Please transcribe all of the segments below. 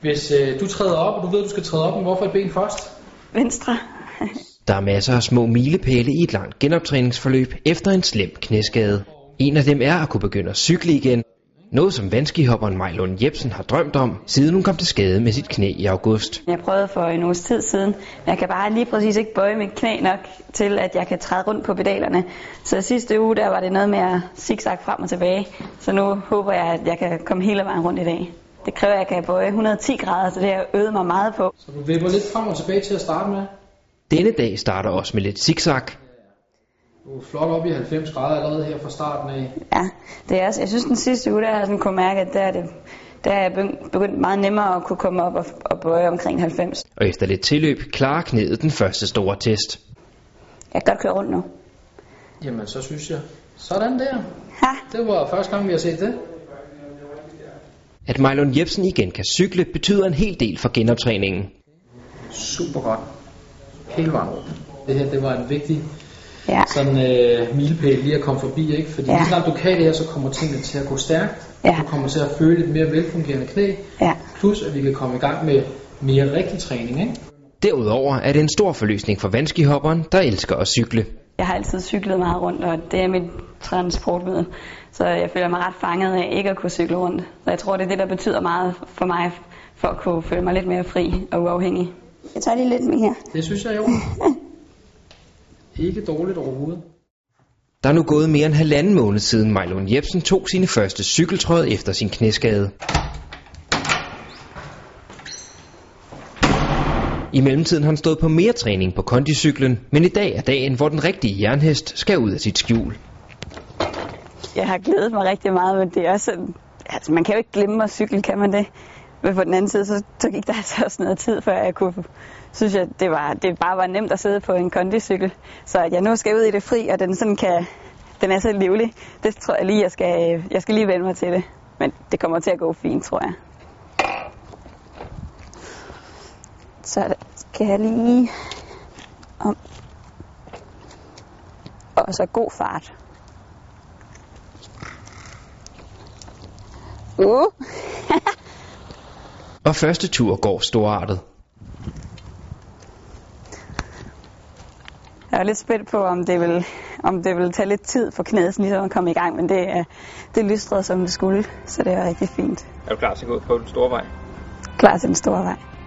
Hvis øh, du træder op, og du ved, at du skal træde op, men hvorfor et ben først? Venstre. Der er masser af små milepæle i et langt genoptræningsforløb efter en slem knæskade. En af dem er at kunne begynde at cykle igen. Noget som vandskihopperen Majlund Jebsen har drømt om, siden hun kom til skade med sit knæ i august. Jeg prøvede for en uges tid siden, men jeg kan bare lige præcis ikke bøje mit knæ nok til, at jeg kan træde rundt på pedalerne. Så sidste uge, der var det noget med at zigzag frem og tilbage. Så nu håber jeg, at jeg kan komme hele vejen rundt i dag. Det kræver, at jeg kan bøje 110 grader, så det har jeg øvet mig meget på. Så du vipper lidt frem og tilbage til at starte med. Denne dag starter også med lidt zigzag. Du er flot op i 90 grader allerede her fra starten af. Ja, det er, også- jeg synes den sidste uge, der har jeg sådan kunne mærke, at der er, det, der er jeg begy- begyndt meget nemmere at kunne komme op og, og bøje omkring 90. Og efter lidt tilløb klarer knæet den første store test. Jeg kan godt køre rundt nu. Jamen, så synes jeg. Sådan der. Ha, Det var første gang, vi har set det. At Majlund Jebsen igen kan cykle betyder en hel del for genoptræningen. Super godt. Hele vejen rundt. Det her, det var en vigtig ja, sådan øh, milepæl lige at komme forbi, ikke? Fordi Ja. snart du kan det her, så kommer tingene til at gå stærkt. Ja. Du kommer til at føle et mere velfungerende knæ. ja. Plus, at vi kan komme i gang med mere rigtig træning, ikke? Derudover er det en stor forløsning for vandskihopperen, der elsker at cykle. Jeg har altid cyklet meget rundt, og det er mit transportmiddel. Så jeg føler mig ret fanget af ikke at kunne cykle rundt. Så jeg tror, det er det, der betyder meget for mig, for at kunne føle mig lidt mere fri og uafhængig. Jeg tager lige lidt mere. Det synes jeg jo. Ikke dårligt overhovedet. Der er nu gået mere end halvanden måned siden Majlund Jebsen tog sine første cykeltråd efter sin knæskade. I mellemtiden har han stået på mere træning på kondicyklen, men i dag er dagen, hvor den rigtige jernhest skal ud af sit skjul. Jeg har glædet mig rigtig meget, men det er også sådan, altså man kan jo ikke glemme at cykle, kan man det? Men på den anden side, så, så gik der altså også noget tid, før jeg kunne synes, jeg, det, var, det bare var nemt at sidde på en kondicykel. Så at jeg nu skal ud i det fri, og den sådan kan, den er så livlig, det tror jeg lige, jeg skal, jeg skal lige vende mig til det. Men det kommer til at gå fint, tror jeg. Så skal jeg lige om. Og så god fart. Uh. Og første tur går storartet. Jeg er lidt spændt på, om det vil, om det vil tage lidt tid for knæet sådan ligesom at komme i gang, men det, er, det lystrede, som det skulle, så det er rigtig fint. Er du klar til at gå ud på den store vej? Klar til den store vej.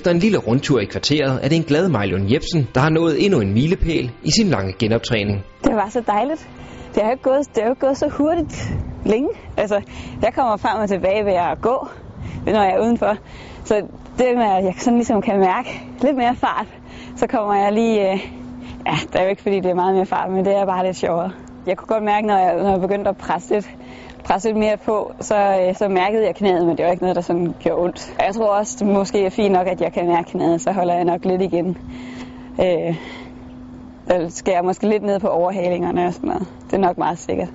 Efter en lille rundtur i kvarteret er det en glad Majlund Jebsen, der har nået endnu en milepæl i sin lange genoptræning. Det var så dejligt. Det har jo gået, det har jo gået så hurtigt længe. Altså, jeg kommer frem og tilbage ved at gå, når jeg er udenfor. Så det med, at jeg sådan ligesom kan mærke lidt mere fart, så kommer jeg lige... Øh, ja, det er jo ikke fordi, det er meget mere fart, men det er bare lidt sjovere. Jeg kunne godt mærke, når jeg, når jeg begyndte at presse lidt, presse lidt mere på, så, øh, så mærkede jeg knæet, men det var ikke noget, der sådan gjorde ondt. Og jeg tror også, det måske er fint nok, at jeg kan mærke knæet, så holder jeg nok lidt igen. Øh, så skal jeg måske lidt ned på overhalingerne og sådan noget. Det er nok meget sikkert.